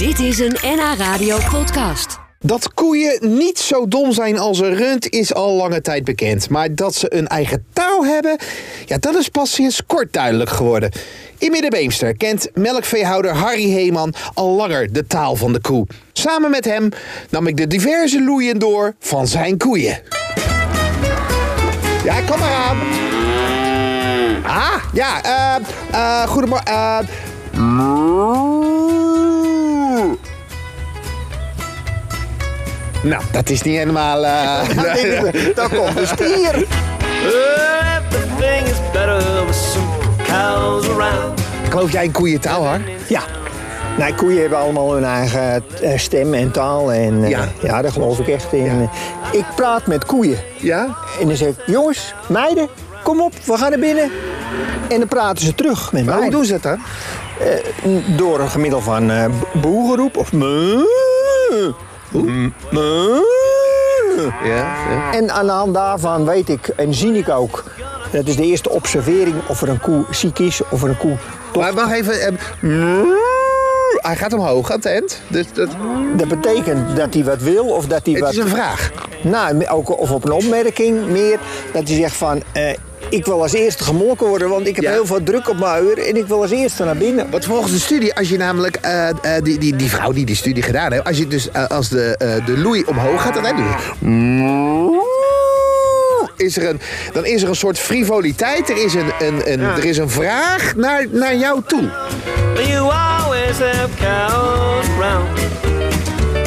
Dit is een NH Radio podcast. Dat koeien niet zo dom zijn als een rund is al lange tijd bekend. Maar dat ze een eigen taal hebben, ja, dat is pas sinds kort duidelijk geworden. In Middenbeemster kent melkveehouder Harry Heeman al langer de taal van de koe. Samen met hem nam ik de diverse loeien door van zijn koeien. Ja, kom maar aan. Ah, ja, eh, eh, goedemorgen. eh. Nou, dat is niet helemaal. eh, Daar komt de stier. Everything is better with some cows around. Geloof jij in koeientaal, hoor? Ja. Nee, koeien hebben allemaal hun eigen eh, stem en taal. En, eh, Ja. ja. daar geloof ik echt in. Ik praat met koeien. Ja? En dan zeg ik, jongens, meiden, kom op, we gaan naar binnen. En dan praten ze terug met Maar mij. hoe doen ze dat dan? Door een gemiddel van eh boegeroep of. Ja, ja. En aan de hand daarvan weet ik en zie ik ook. Dat is de eerste observering of er een koe ziek is of er een koe. Maar wacht even. eh, hij gaat omhoog aan het eind. Dus dat, Dat betekent dat hij wat wil of dat hij het wat. is een vraag. Nou, ook of op een opmerking meer. Dat hij zegt van. eh, ik wil als eerste gemolken worden, want ik heb Ja. heel veel druk op mijn uur en ik wil als eerste naar binnen. Want volgens de studie, als je namelijk eh, eh, die, die, die vrouw die die studie gedaan heeft, als je dus eh, als de, eh, de loei omhoog gaat, dan, hè, dus, is er een, dan is er een soort frivoliteit. Er is een, een, een, er is een vraag naar, naar jou toe. You always have.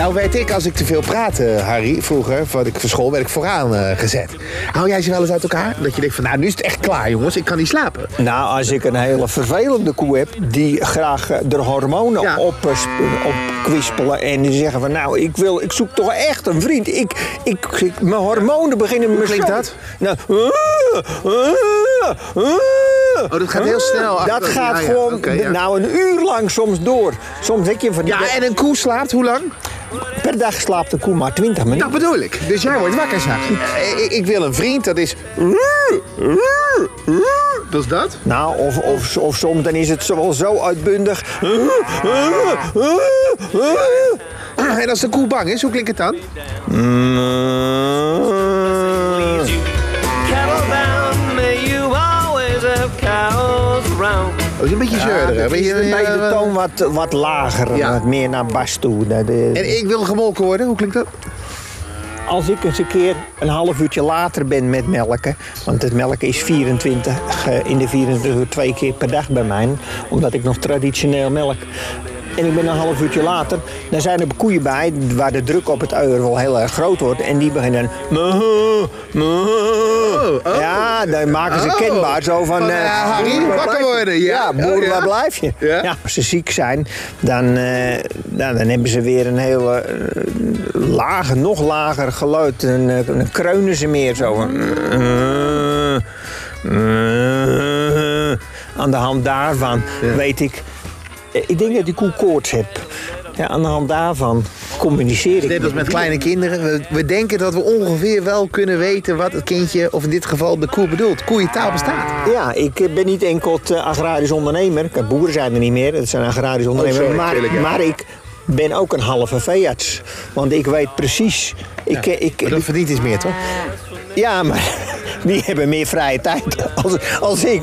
Nou weet ik, als ik te veel praatte, Harry, vroeger, wat ik voor school, werd ik vooraan eh, gezet. Hou jij ze wel eens uit elkaar? Dat je denkt van, nou, nu is het echt klaar, jongens. Ik kan niet slapen. Nou, als ik een hele vervelende koe heb die graag eh, de hormonen Ja. op, eh, sp- opkwispelen en die zeggen van nou, ik, wil, ik zoek toch echt een vriend. Ik, ik, ik- mijn hormonen beginnen me klinkt dat? Nou, Oh, dat gaat heel snel Dat gaat ja, ja, gewoon ja. nou een uur lang soms door. Soms denk je van Ja, en een koe slaapt hoe lang? Per dag slaapt de koe maar 20 minuten. Dat bedoel ik. Dus jij wordt wakker s'nachts. Eh, Ik, ik wil een vriend, dat is... Dat is dat? Nou, of, of, of soms dan is het zo, wel zo uitbundig. En als de koe bang is, hoe klinkt het dan? Cattle Dat is een beetje zeurderig. Ja, een beetje de eh, toon wat, wat lager, Ja. wat meer naar bas toe. Dat, eh, En ik wil gemolken worden, hoe klinkt dat? Als ik eens een keer een half uurtje later ben met melken, want het melken is 24, eh, in de 24 uur twee keer per dag bij mij, omdat ik nog traditioneel melk. En ik ben een half uurtje later, dan zijn er koeien bij waar de druk op het uier wel heel erg groot wordt. En die beginnen. "Meh, meh." Ja, dan maken ze Oh. kenbaar zo van. Van, eh, eh? Worden, ja. Ja, boer, Oh, ja. waar blijf je? Ja. Als ze ziek zijn, dan, eh, nou, dan hebben ze weer een hele eh, lage, nog lager geluid. Eh, dan kreunen ze meer zo. Aan de hand daarvan weet ik. Ik denk dat die koe koorts heeft. Ja, aan de hand daarvan communiceer ik. Net als met kleine kinderen. We, we denken dat we ongeveer wel kunnen weten wat het kindje, of in dit geval de koe bedoelt. Koeientaal bestaat. Ja, ik eh, ben niet enkel eh, agrarisch ondernemer. Kijk, Boeren zijn er niet meer, het zijn agrarisch ondernemers. Oh, sorry, maar, ja. maar ik ben ook een halve veearts. Want ik weet precies. Ik, eh, ik, Maar dat verdient iets meer, toch? ja, maar die hebben meer vrije tijd als, als ik.